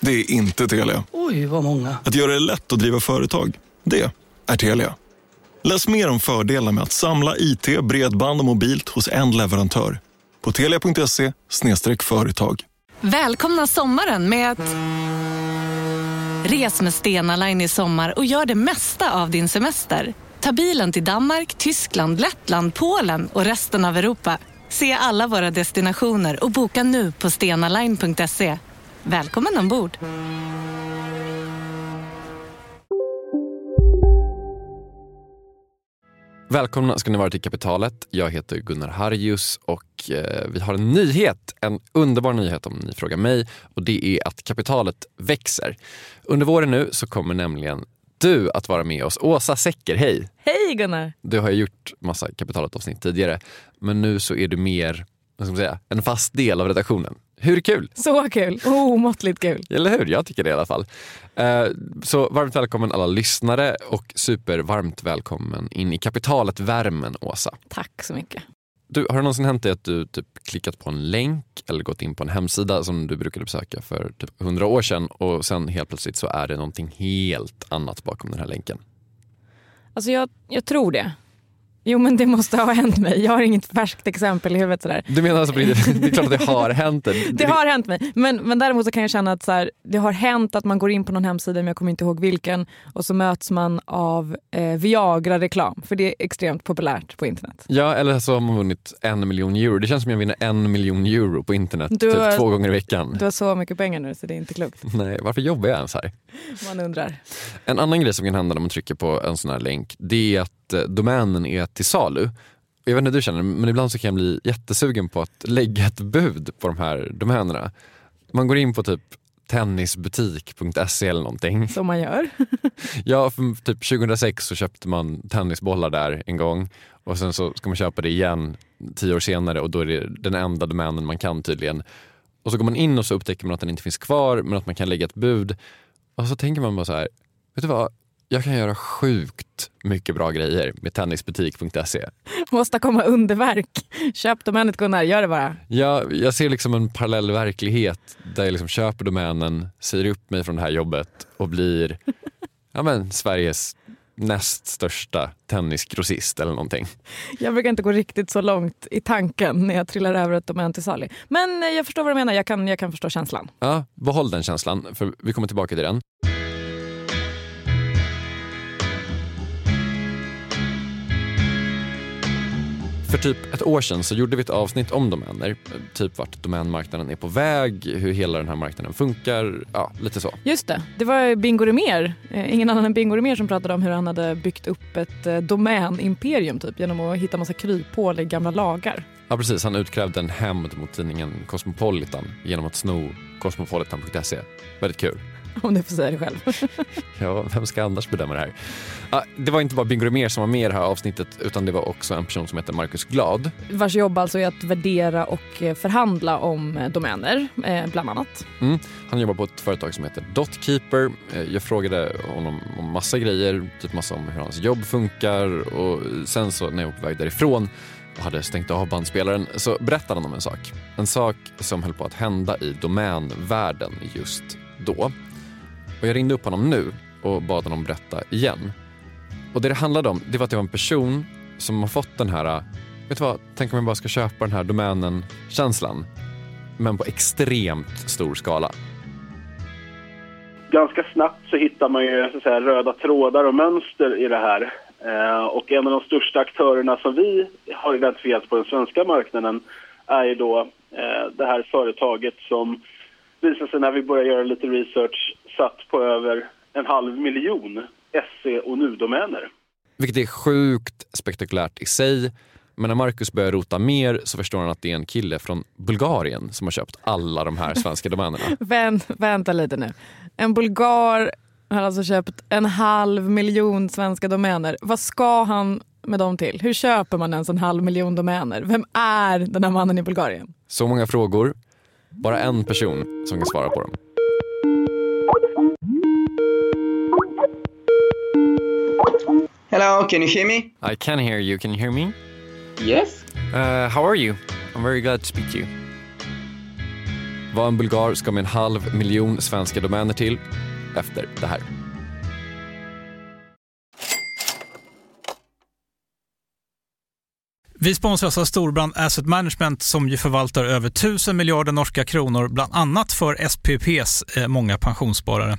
Det är inte Telia. Oj, vad många. Att göra det lätt att driva företag. Det är Telia. Läs mer om fördelar med att samla IT, bredband och mobilt hos en leverantör. På telia.se företag. Välkomna sommaren med att... Res med Stena Line i sommar och gör det mesta av din semester. Ta bilen till Danmark, Tyskland, Lettland, Polen och resten av Europa. Se alla våra destinationer och boka nu på stenaline.se. Välkommen ombord! Välkomna ska ni vara till Kapitalet. Jag heter Gunnar Harjus och eh, vi har en nyhet, en underbar nyhet om ni frågar mig och det är att kapitalet växer. Under våren nu så kommer nämligen du att vara med oss. Åsa Secker, hej! Hej Gunnar! Du har ju gjort massa Kapitalet-avsnitt tidigare men nu så är du mer vad ska man säga, en fast del av redaktionen. Hur kul? Så kul! Omåttligt kul! Eller hur? Jag tycker det i alla fall. Eh, Så varmt välkommen alla lyssnare och supervarmt välkommen in i kapitalet-värmen, Åsa. Tack så mycket. Du, har det någonsin hänt dig att du typ klickat på en länk eller gått in på en hemsida som du brukade besöka för typ 100 år sedan och sen helt plötsligt så är det någonting helt annat bakom den här länken? Alltså jag, jag tror det. Jo men det måste ha hänt mig. Jag har inget färskt exempel i huvudet sådär. Du menar alltså det är klart att det har hänt? Det, Det har hänt mig. Men, men däremot så kan jag känna att så här, det har hänt att man går in på någon hemsida, men jag kommer inte ihåg vilken, och så möts man av eh, Viagra-reklam. För det är extremt populärt på internet. Ja, eller så har man vunnit en miljon euro. Det känns som jag vinner en miljon euro på internet Du har- typ två gånger i veckan. Du har så mycket pengar nu så det är inte klokt. Nej, varför jobbar jag ens här? Man undrar. En annan grej som kan hända när man trycker på en sån här länk det är att eh, domänen är till salu. Jag vet inte hur du känner men ibland så kan jag bli jättesugen på att lägga ett bud på de här domänerna. Man går in på typ tennisbutik.se eller någonting. Som man gör. Ja, för typ 2006 så köpte man tennisbollar där en gång och sen så ska man köpa det igen tio år senare och då är det den enda domänen man kan tydligen. Och så går man in och så upptäcker man att den inte finns kvar men att man kan lägga ett bud. Och så tänker man bara så här, vet du vad? Jag kan göra sjukt mycket bra grejer med tennisbutik.se. Måste komma underverk. Köp domänet Gunnar, gör det bara. Jag, jag ser liksom en parallell verklighet där jag liksom köper domänen, säger upp mig från det här jobbet och blir ja men, Sveriges näst största tennisgrossist eller någonting. Jag brukar inte gå riktigt så långt i tanken när jag trillar över ett domän till salu. Men eh, jag förstår vad du menar, jag kan, jag kan förstå känslan. Ja, behåll den känslan för vi kommer tillbaka till den. För typ ett år sedan så gjorde vi ett avsnitt om domäner. Typ vart domänmarknaden är på väg, hur hela den här marknaden funkar, ja lite så. Just det, det var Bingo Rimér, eh, ingen annan än Bingo Rimér som pratade om hur han hade byggt upp ett eh, domänimperium typ, genom att hitta massa kryphål i gamla lagar. Ja precis, han utkrävde en hämnd mot tidningen Cosmopolitan genom att sno cosmopolitan.se. Väldigt kul. Om du får säga det själv. Ja, vem ska annars bedöma det här? Ja, det var inte bara Bingo Rimér som var med i det här avsnittet utan det var också en person som heter Marcus Glad. Vars jobb alltså är att värdera och eh, förhandla om eh, domäner, eh, bland annat. Mm. Han jobbar på ett företag som heter Dotkeeper. Eh, Jag frågade honom om massa grejer, typ massa om hur hans jobb funkar och sen så när jag var på väg därifrån och hade stängt av bandspelaren så berättade han om en sak. En sak som höll på att hända i domänvärlden just då. Och jag ringde upp honom nu och bad honom berätta igen. Och det det handlade om det var att det var en person som har fått den här, vet du vad, tänk om jag bara ska köpa den här domänen-känslan. Men på extremt stor skala. ganska snabbt så hittar man ju så att säga, röda trådar och mönster i det här. Eh, och en av de största aktörerna som vi har identifierat på den svenska marknaden är ju då eh, det här företaget som visar sig när vi börjar göra lite research satt på över en halv miljon SE och NU-domäner. Vilket är sjukt spektakulärt i sig. Men när Marcus börjar rota mer så förstår han att det är en kille från Bulgarien som har köpt alla de här svenska domänerna. Vänt, vänta lite nu. En bulgar har alltså köpt en halv miljon svenska domäner. Vad ska han med dem till? Hur köper man ens en halv miljon domäner? Vem är den här mannen i Bulgarien? Så många frågor, bara en person som kan svara på dem. Hello, can you hear me? I can hear you. Can you hear me? Yes. Uh, how are you? I'm very glad to speak to you. Vad en bulgar ska med en halv miljon svenska domäner till efter det här. Vi sponsras av Storbrand Asset Management som ju förvaltar över 1000 miljarder norska kronor, bland annat för SPPs eh, många pensionssparare.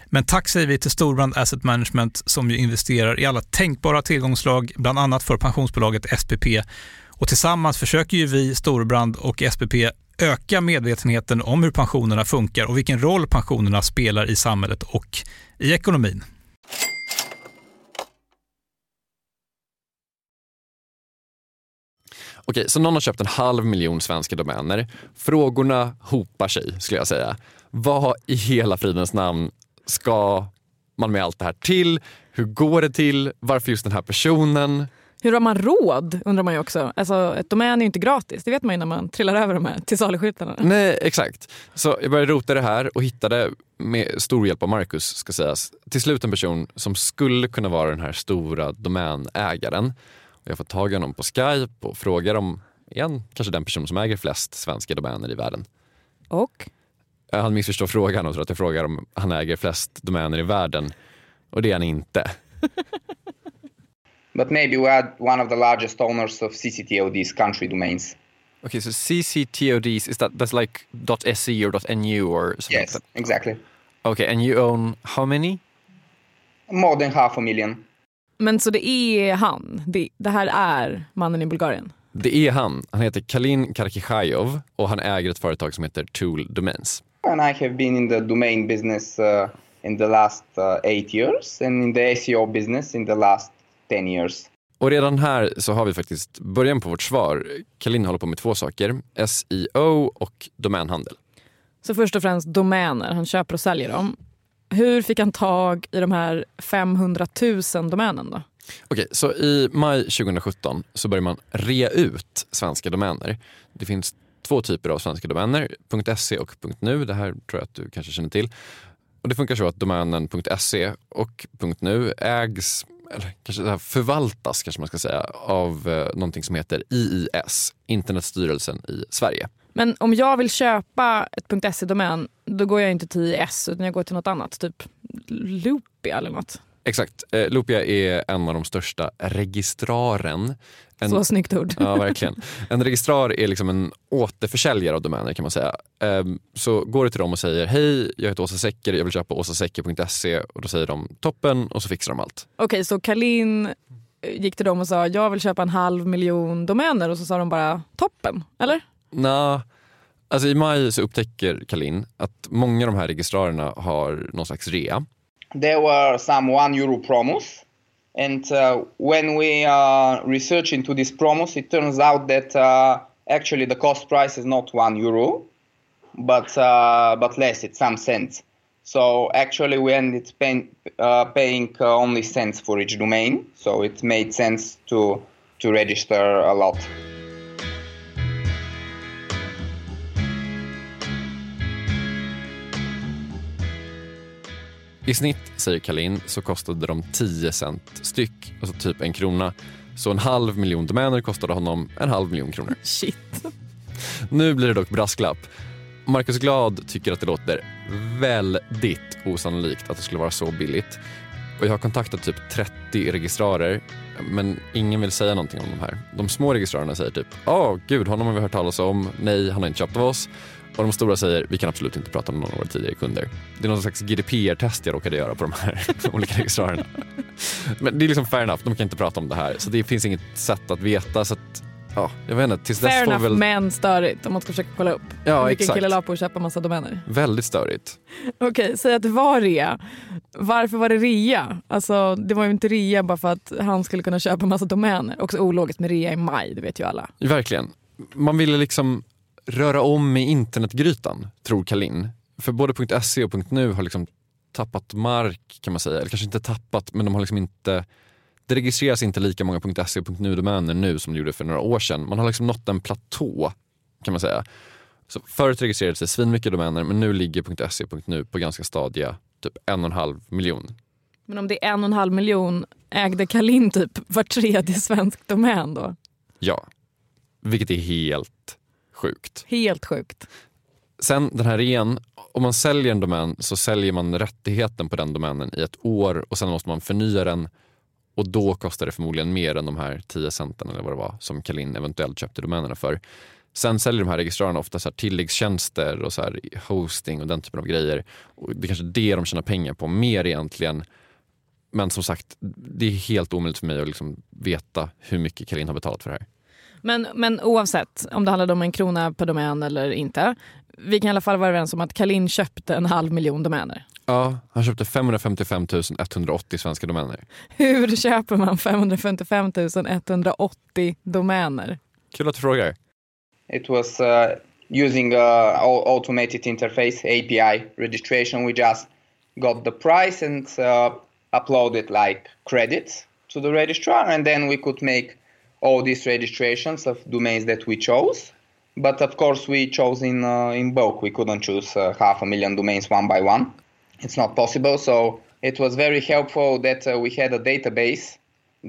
Men tack säger vi till Storbrand Asset Management som ju investerar i alla tänkbara tillgångslag, bland annat för pensionsbolaget SPP. Och tillsammans försöker ju vi, Storbrand och SPP, öka medvetenheten om hur pensionerna funkar och vilken roll pensionerna spelar i samhället och i ekonomin. Okej, så någon har köpt en halv miljon svenska domäner. Frågorna hopar sig, skulle jag säga. Vad i hela fridens namn ska man med allt det här till? Hur går det till? Varför just den här personen? Hur har man råd undrar man ju också. Alltså, ett domän är ju inte gratis, det vet man ju när man trillar över de här till saluskyltarna. Nej, exakt. Så jag började rota det här och hittade med stor hjälp av Marcus, ska sägas, till slut en person som skulle kunna vara den här stora domänägaren. Jag får tag i honom på Skype och frågar om, igen, kanske den person som äger flest svenska domäner i världen. Och? Han missförstår frågan och tror att jag frågar om han äger flest domäner i världen. Och det är han inte. But maybe we are one of the largest owners of CCTOD's country domains. Okay, so CCTODs, is that that's like .se or .nu or something Yes, like that? exactly. Okay, and you own how many? More than half a million. Men så det är han, det, det här är mannen i Bulgarien? Det är han. Han heter Kalin Karkichajov och han äger ett företag som heter Tool Domains. And I have been in the domain business uh, in the last uh, eight years and in the SEO business in the last 10 years. Och redan här så har vi faktiskt början på vårt svar. Kalin håller på med två saker, SEO och domänhandel. Så först och främst domäner, han köper och säljer dem. Hur fick han tag i de här 500 000 domänen då? Okej, så i maj 2017 så börjar man rea ut svenska domäner. Det finns två typer av svenska domäner, .se och .nu. Det här tror jag att du kanske känner till. Och det funkar så att domänen .se och .nu ägs, eller kanske här förvaltas kanske man ska säga, av eh, någonting som heter IIS, Internetstyrelsen i Sverige. Men om jag vill köpa ett .se-domän, då går jag inte till IIS utan jag går till något annat, typ Loopia eller något. Exakt. Eh, Loopia är en av de största registraren. En, Så snyggt ord. Ja, verkligen. En registrar är liksom en återförsäljare av domäner kan man säga. Ehm, Så går du till dem och säger hej, jag heter Åsa Secker, jag vill köpa åsasecker.se och då säger de toppen och så fixar de allt. Okej, så Kalin eh, gick till dem och sa jag vill köpa en halv miljon domäner och så sa de bara toppen, eller? Nå, alltså I maj så upptäcker Kalin att många av de här registrarerna har någon slags rea. There were some one euro promos. And uh, when we uh, research into these promos, it turns out that uh, actually the cost price is not one euro, but but less. It's some cents. So actually, we ended paying, uh, paying uh, only cents for each domain. So it made sense to to register a lot. I snitt, säger Kalin, så kostade de 10 cent styck, alltså typ en krona. Så en halv miljon domäner kostade honom en halv miljon kronor. Shit. Nu blir det dock brasklapp. Marcus Glad tycker att det låter väldigt osannolikt att det skulle vara så billigt. Och jag har kontaktat typ 30 registrarer men ingen vill säga någonting om de här. De små registrörerna säger typ “Åh, gud, honom har vi hört talas om. Nej, han har inte köpt av oss.” Och de stora säger “Vi kan absolut inte prata om någon av våra tidigare kunder”. Det är någon slags GDPR-test jag råkade göra på de här olika registrörerna. Men det är liksom fair enough, de kan inte prata om det här. Så det finns inget sätt att veta. Så att, ja, jag vet inte, tills Fair dess får enough väl... men störigt om man ska försöka kolla upp. Ja, Vilken exakt. kille la på att köpa massa domäner. Väldigt störigt. Okej, säg att det var rea. Varför var det rea? Alltså, det var ju inte rea bara för att han skulle kunna köpa massa domäner. Också ologiskt med rea i maj, det vet ju alla. Verkligen. Man ville liksom röra om i internetgrytan, tror Kalin. För både .se och .nu har liksom tappat mark kan man säga. Eller kanske inte tappat, men de har liksom inte... Det registreras inte lika många .se och .nu-domäner nu som det gjorde för några år sedan. Man har liksom nått en platå kan man säga. Så förut registrerades det svinmycket domäner men nu ligger .se och .nu på ganska stadiga typ en och en halv miljon. Men om det är en och en halv miljon, ägde Kalin typ var tredje svensk domän då? Ja, vilket är helt sjukt. Helt sjukt. Sen den här igen, om man säljer en domän så säljer man rättigheten på den domänen i ett år och sen måste man förnya den och då kostar det förmodligen mer än de här 10 centen eller vad det var som Kalin eventuellt köpte domänerna för. Sen säljer de här registrarerna ofta så här tilläggstjänster och så här hosting och den typen av grejer. Och det är kanske det de tjänar pengar på mer egentligen. Men som sagt, det är helt omöjligt för mig att liksom veta hur mycket Kalin har betalat för det här. Men, men oavsett om det handlade om en krona per domän eller inte. Vi kan i alla fall vara överens om att Kalin köpte en halv miljon domäner. Ja, han köpte 555 180 svenska domäner. Hur köper man 555 180 domäner? Kul att du frågar. It was uh, using uh, au- automated interface API registration. We just got the price and uh, uploaded like credits to the registrar, and then we could make all these registrations of domains that we chose. But of course, we chose in uh, in bulk. We couldn't choose uh, half a million domains one by one. It's not possible. So it was very helpful that uh, we had a database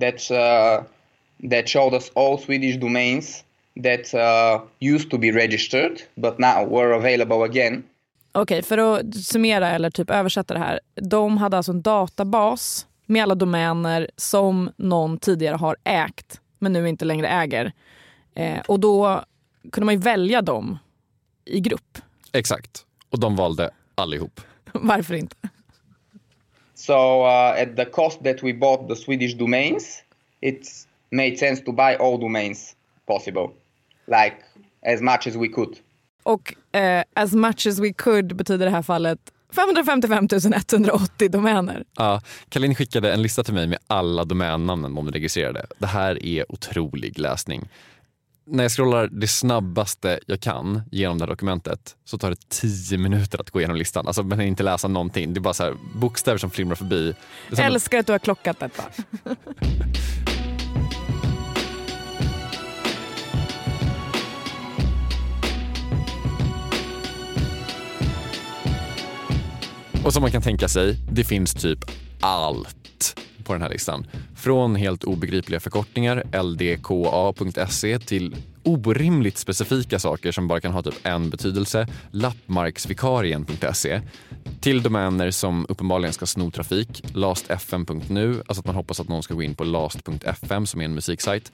that uh, that showed us all Swedish domains that uh, used to be registered but now were available again. Okej, för att summera eller typ översätta det här. De hade alltså en databas med alla domäner som någon tidigare har ägt men nu inte längre äger. Eh, och då kunde man ju välja dem i grupp. Exakt. Och de valde allihop. Varför inte? So uh, at the cost that we bought the Swedish domains, it made sense to buy all domains possible, like as much as we could. Och eh, as much as we could betyder i det här fallet 555 180 domäner. Ja, Kalin skickade en lista till mig med alla domännamnen de registrerade. Det här är otrolig läsning. När jag scrollar det snabbaste jag kan genom det här dokumentet så tar det tio minuter att gå igenom listan. Alltså man hinner inte läsa någonting. Det är bara så här, bokstäver som flimrar förbi. Som- Älskar att du har klockat detta. Och som man kan tänka sig, det finns typ allt på den här listan. Från helt obegripliga förkortningar, ldka.se, till orimligt specifika saker som bara kan ha typ en betydelse, lappmarksvikarien.se, till domäner som uppenbarligen ska sno trafik, lastfm.nu, alltså att man hoppas att någon ska gå in på last.fm som är en musiksajt,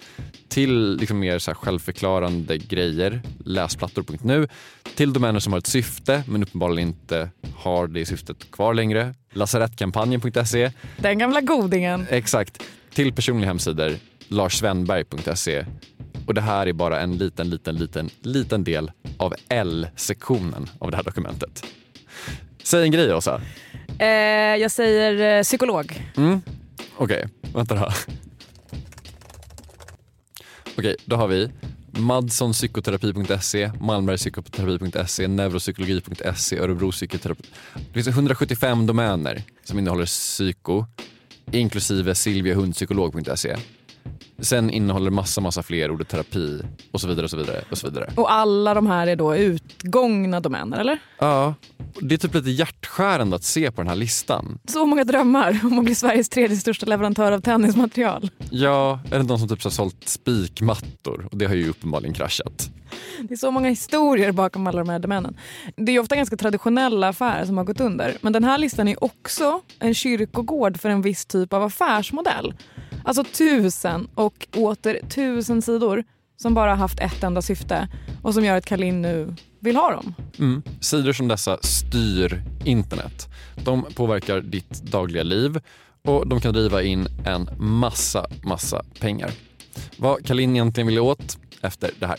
till liksom mer så självförklarande grejer, läsplattor.nu, till domäner som har ett syfte men uppenbarligen inte har det syftet kvar längre, lasarettkampanjen.se, Den gamla godingen. Exakt. Till personliga hemsidor, larssvenberg.se. Och det här är bara en liten, liten, liten, liten del av L-sektionen av det här dokumentet. Säg en grej Åsa. Eh, jag säger eh, psykolog. Mm. Okej, vänta då. Okej, då har vi madssonpsykoterapi.se, malmbergpsykoterapi.se, neuropsykologi.se, örebropsykoterapi. Det finns 175 domäner som innehåller psyko, inklusive silviahundpsykolog.se. Sen innehåller massa, massa fler ordet terapi och så vidare och så vidare. Och så vidare. Och alla de här är då utgångna domäner, eller? Ja, det är typ lite hjärtskärande att se på den här listan. Så många drömmar om att bli Sveriges tredje största leverantör av tennismaterial. Ja, det någon som typ har sålt spikmattor? Och det har ju uppenbarligen kraschat. Det är så många historier bakom alla de här domänen. Det är ofta ganska traditionella affärer som har gått under. Men den här listan är också en kyrkogård för en viss typ av affärsmodell. Alltså tusen och åter tusen sidor som bara haft ett enda syfte och som gör att Kalin nu vill ha dem. Mm. Sidor som dessa styr internet. De påverkar ditt dagliga liv och de kan driva in en massa, massa pengar. Vad Kalin egentligen ville åt efter det här.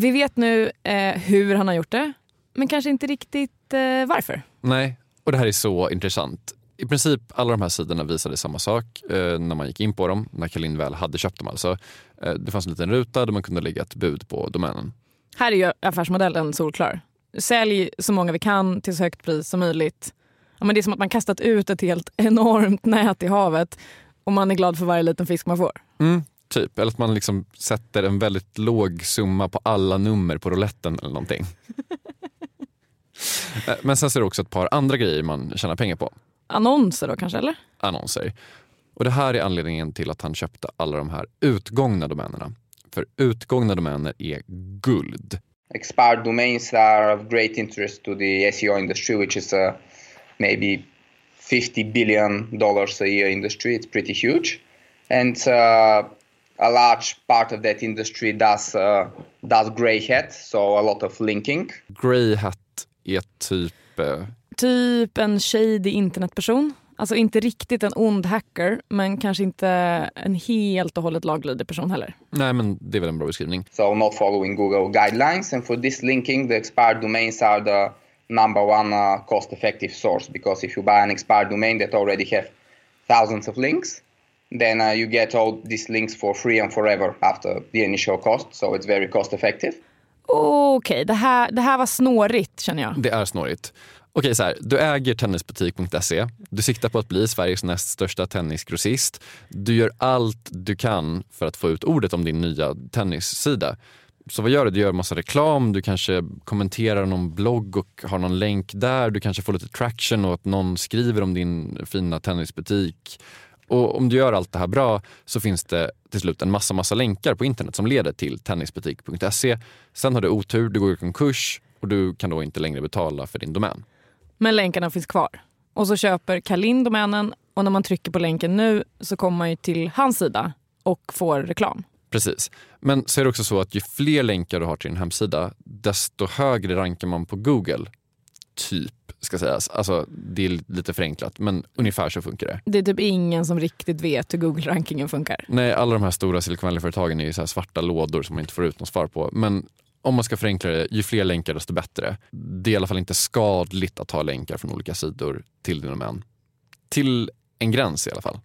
Vi vet nu eh, hur han har gjort det, men kanske inte riktigt eh, varför. Nej, och det här är så intressant. I princip alla de här sidorna visade samma sak eh, när man gick in på dem, när Kalin väl hade köpt dem alltså. Eh, det fanns en liten ruta där man kunde lägga ett bud på domänen. Här är ju affärsmodellen solklar. Sälj så många vi kan till så högt pris som möjligt. Ja, men det är som att man kastat ut ett helt enormt nät i havet och man är glad för varje liten fisk man får. Mm, typ, eller att man liksom sätter en väldigt låg summa på alla nummer på rouletten eller någonting. Eh, men sen ser det också ett par andra grejer man tjänar pengar på. Annonser då kanske, eller? Annonser. Och det här är anledningen till att han köpte alla de här utgångna domänerna. För utgångna domäner är guld. Expired domains are of great interest to the SEO industry, which is a maybe 50 billion dollars a year industry. It's pretty huge, and uh, a large part of that industry does uh, does grey hat, so a lot of linking. Grey hat är typ... Eh, Typ en shady internetperson. Alltså inte riktigt en ond hacker, men kanske inte en helt och hållet laglydig person heller. nej, men det är väl en bra beskrivning. So not following Google guidelines, and for this linking, the expired domains are the number one uh, cost-effective source because if you buy an expired domain that already have thousands of links, then uh, you get all these links for free and forever after the initial cost. So it's very cost-effective. Okej, det, här, det här var snårigt känner jag. Det är snårigt. Okej, så här, du äger tennisbutik.se. Du siktar på att bli Sveriges näst största tennisgrossist. Du gör allt du kan för att få ut ordet om din nya tennissida. Så vad gör du? Du gör massa reklam, du kanske kommenterar någon blogg och har någon länk där. Du kanske får lite traction och att någon skriver om din fina tennisbutik. Och om du gör allt det här bra så finns det till slut en massa, massa länkar på internet som leder till tennisbutik.se. Sen har du otur, du går i konkurs och du kan då inte längre betala för din domän. Men länkarna finns kvar. Och så köper Kalin domänen och när man trycker på länken nu så kommer man ju till hans sida och får reklam. Precis. Men så är det också så att ju fler länkar du har till din hemsida, desto högre rankar man på Google. Typ, ska sägas. Alltså, det är lite förenklat, men ungefär så funkar det. Det är typ ingen som riktigt vet hur Google-rankingen funkar. Nej, alla de här stora Silicon Valley-företagen är ju så här svarta lådor som man inte får ut något svar på. Men om man ska förenkla det, ju fler länkar desto bättre. Det är i alla fall inte skadligt att ha länkar från olika sidor till din domän. Till en gräns i alla fall.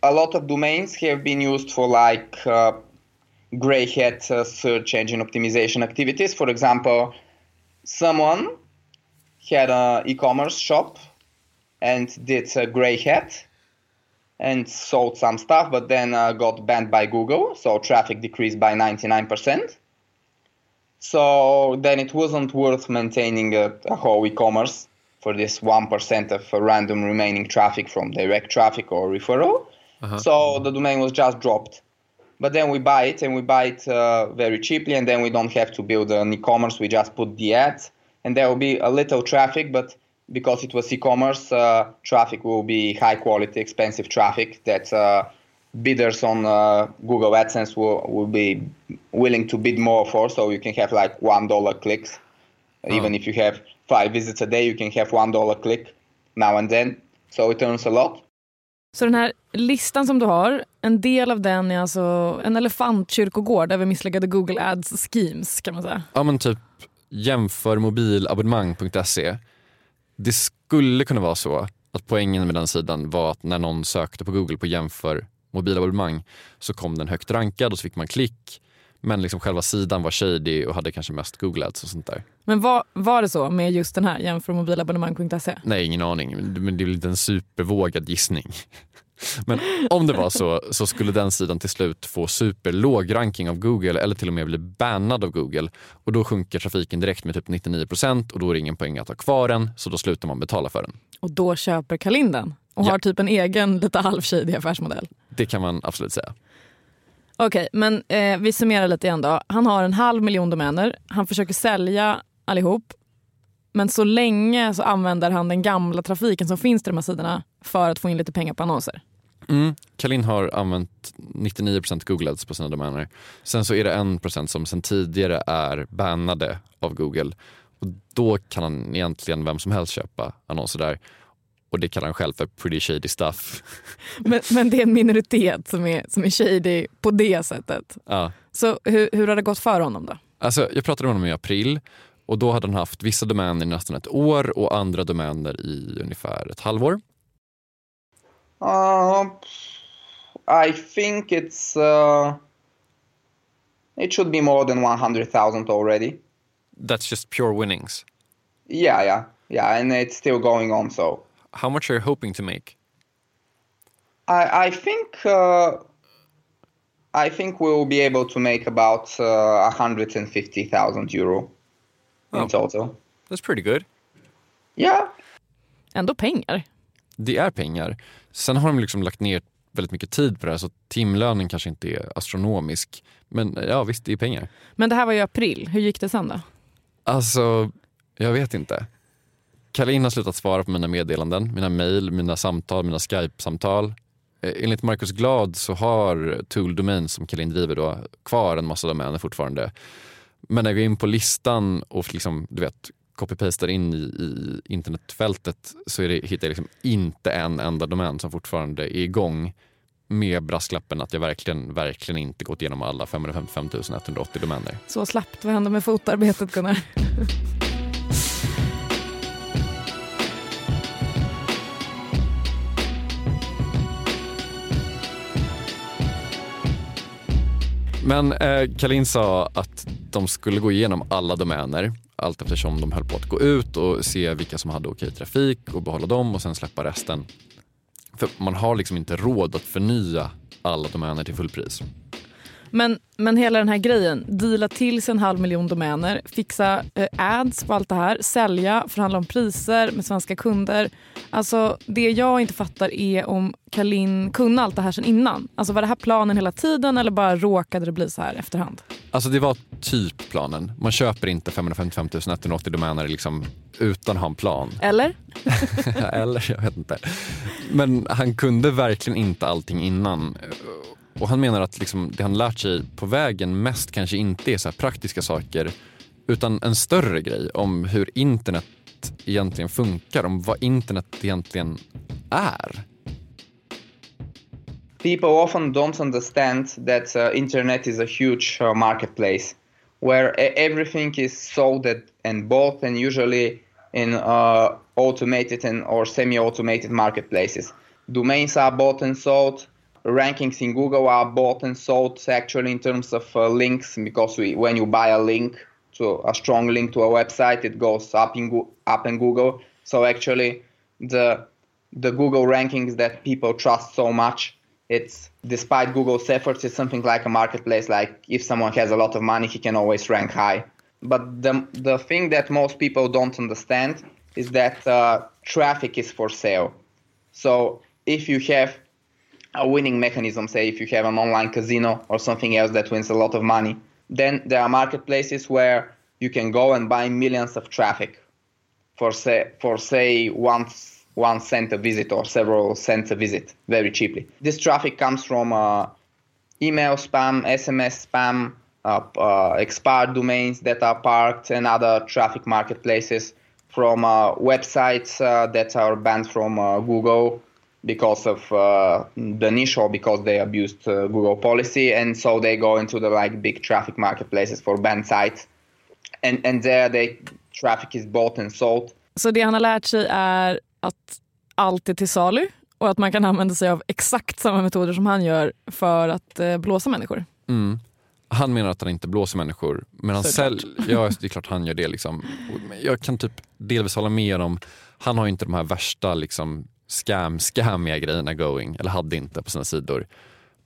A lot of domains have been used for like uh, gray hat uh, search engine optimization activities. For example, someone had an e-commerce shop and did a gray hat and sold some stuff, but then uh, got banned by Google, so traffic decreased by 99%. So then it wasn't worth maintaining a, a whole e-commerce for this 1% of random remaining traffic from direct traffic or referral. So the domain was just dropped. But then we buy it and we buy it uh, very cheaply, and then we don't have to build an e-commerce. We just put the ads, and there will be a little traffic, but because it was e-commerce, uh, traffic will be high quality, expensive traffic that uh, bidders on uh, Google AdSense will, will be willing to bid more for. So you can have like one dollar clicks, even if you have five visits a day, you can have one dollar click now and then. So it earns a lot. Så den här listan som du har, en del av den är alltså en elefantkyrkogård över misslyckade Google Ads schemes kan man säga. Ja men typ jämför mobilabonnemang.se. Det skulle kunna vara så att poängen med den sidan var att när någon sökte på Google på jämför mobilabonnemang så kom den högt rankad och så fick man klick. Men liksom själva sidan var shady och hade kanske mest Google Ads och sånt där. Men var, var det så med just den här jämför mobilabonnemang.se? Nej, ingen aning. Men det är lite en supervågad gissning. Men om det var så, så skulle den sidan till slut få superlåg ranking av Google eller till och med bli bannad av Google. Och då sjunker trafiken direkt med typ 99% och då är det ingen poäng att ha kvar den, så då slutar man betala för den. Och då köper Kalin den och Ja. har typ en egen lite halvshady affärsmodell. Det kan man absolut säga. Okej, men eh, vi summerar lite igen då. Han har en halv miljon domäner. Han försöker sälja allihop. Men så länge så använder han den gamla trafiken som finns till de här sidorna för att få in lite pengar på annonser. Mm. Kalin har använt 99 Google Ads på sina domäner. Sen så är det 1% som sen tidigare är bannade av Google. Och då kan han egentligen vem som helst köpa annonser där. Och det kallar han själv för pretty shady stuff. Men, men det är en minoritet som är, som är shady på det sättet. ja. Så hur, hur har det gått för honom då? Alltså, jag pratade med honom i april och då hade han haft vissa domäner i nästan ett år och andra domäner i ungefär ett halvår. Uh, I think it's uh, it should be more than 100,000 already. That's just pure winnings. Yeah, yeah, yeah, and it's still going on. So How much are you hoping to make? I I think uh, I think we'll be able to make about uh, 150,000 euro in Oh. total. That's pretty good. Yeah, Ändå pengar. Det är pengar. Sen har de liksom lagt ner väldigt mycket tid på det här så timlönen kanske inte är astronomisk. Men ja visst, det är pengar. Men det här var i april. Hur gick det sen då? Alltså, jag vet inte. Kalin har slutat svara på mina meddelanden, mina mejl, mina samtal, mina Skype-samtal. Eh, enligt Marcus Glad så har Tool Domain som Kalin driver då kvar en massa domäner fortfarande. Men när jag går in på listan och liksom, du vet, copy-pastar in i, i internetfältet så är det, hittar jag liksom inte en enda domän som fortfarande är igång med brasklappen att jag verkligen, verkligen inte gått igenom alla 555 180 domäner. Så slappt. Vad hände med fotarbetet Gunnar? Men eh, Kalin sa att de skulle gå igenom alla domäner allt eftersom de höll på att gå ut och se vilka som hade okej trafik och behålla dem och sen släppa resten. För man har liksom inte råd att förnya alla domäner till fullpris. Men, men hela den här grejen, deala till sig en halv miljon domäner, fixa eh, ads på allt det här, sälja, förhandla om priser med svenska kunder. Alltså det jag inte fattar är om Kalin kunde allt det här sen innan. Alltså var det här planen hela tiden eller bara råkade det bli så här efterhand? Alltså det var typ planen. Man köper inte 555 180 domäner liksom utan att ha en plan. Eller? Eller, jag vet inte. Men han kunde verkligen inte allting innan. Och han menar att liksom det han lärt sig på vägen mest kanske inte är så praktiska saker utan en större grej om hur internet egentligen funkar, om vad internet egentligen är. People often don't understand that uh, internet is a huge uh, marketplace where e-, everything is sold and bought and usually in uh, automated and or semi-automated marketplaces. Domains are bought and sold, rankings in Google are bought and sold actually in terms of uh, links because we, when you buy a link to a strong link to a website, it goes up in up in Google. So actually, the the Google rankings that people trust so much, it's despite Google's efforts, it's something like a marketplace. Like if someone has a lot of money, he can always rank high. But the the thing that most people don't understand is that uh, traffic is for sale. So if you have a winning mechanism, say if you have an online casino or something else that wins a lot of money, then there are marketplaces where you can go and buy millions of traffic for say for say one one cent a visit or several cents a visit very cheaply. This traffic comes from uh, email spam, SMS spam, uh, uh, expired domains that are parked, and other traffic marketplaces from uh, websites uh, that are banned from uh, Google because of uh, the niche or because they abused uh, Google policy, and so they go into the like big traffic marketplaces for banned sites, and and there they traffic is bought and sold. Så det han har lärt sig är att allt är till salu och att man kan använda sig av exakt samma metoder som han gör för att eh, blåsa människor. Mm. Han menar att han inte blåser människor, men han säljer, ja, det är klart han gör det. Liksom. Jag kan typ delvis hålla med om, han har inte de här värsta liksom, scam, scammiga grejerna going, eller hade inte på sina sidor.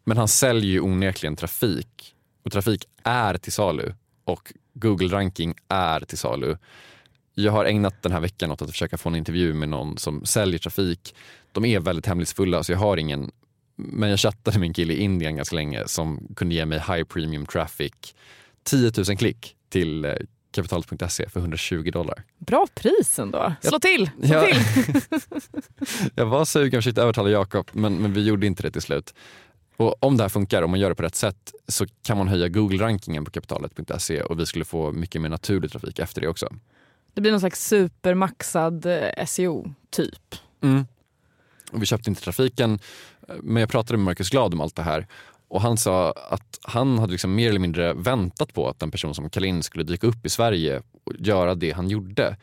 Men han säljer ju onekligen trafik och trafik är till salu och Google ranking är till salu. Jag har ägnat den här veckan åt att försöka få en intervju med någon som säljer trafik. De är väldigt hemlighetsfulla så jag har ingen men jag chattade med en kille i Indien ganska länge som kunde ge mig high premium traffic 10 000 klick till eh, kapitalet.se för 120 dollar. Bra pris ändå. Slå till! Slå jag, till. jag var sugen och försökte övertala Jakob men, men vi gjorde inte det till slut. Och om det här funkar, om man gör det på rätt sätt, så kan man höja Google-rankingen på kapitalet.se och vi skulle få mycket mer naturlig trafik efter det också. Det blir någon slags supermaxad eh, SEO, typ. Mm. Och vi köpte inte trafiken, men jag pratade med Marcus Glad om allt det här och han sa att han hade liksom mer eller mindre väntat på att en person som Kalin skulle dyka upp i Sverige och göra det han gjorde.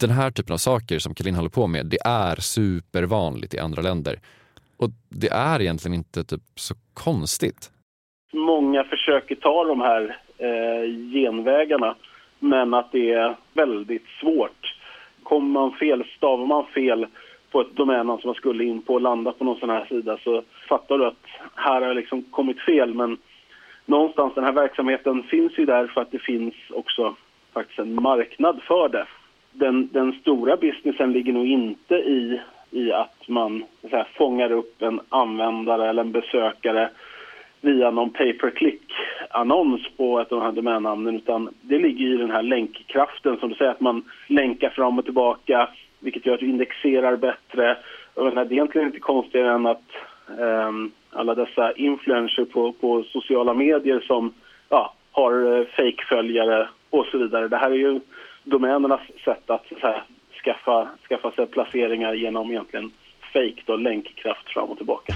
Den här typen av saker som Kalin håller på med, det är supervanligt i andra länder. Och det är egentligen inte typ så konstigt. Många försöker ta de här eh, genvägarna, men att det är väldigt svårt. Kommer man fel, stavar man fel på ett domän som man skulle in på och landa på någon sån här sida så fattar du att här har liksom kommit fel. Men någonstans den här verksamheten finns ju där för att det finns också faktiskt en marknad för det. Den, den stora businessen ligger nog inte i i att man så här, fångar upp en användare eller en besökare via någon pay per click-annons på ett av de här domännamnen utan det ligger i den här länkkraften som du säger att man länkar fram och tillbaka vilket gör att du indexerar bättre. Och det är egentligen inte konstigare än att um, alla dessa influencers på, på sociala medier som ja, har uh, fake-följare och så vidare. Det här är ju domänernas sätt att här, skaffa, skaffa sig placeringar genom egentligen fake då, länkkraft fram och tillbaka.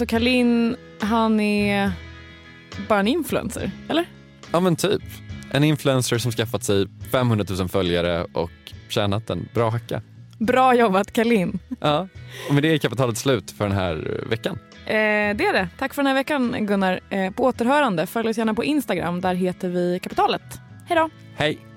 Så Kalin, han är bara en influencer, eller? Ja men typ. En influencer som skaffat sig 500 000 följare och tjänat en bra hacka. Bra jobbat Kalin. Ja, och med det är kapitalet slut för den här veckan. Eh, det är det. Tack för den här veckan Gunnar. Eh, på återhörande. Följ oss gärna på Instagram. Där heter vi Kapitalet. Hej då! Hej!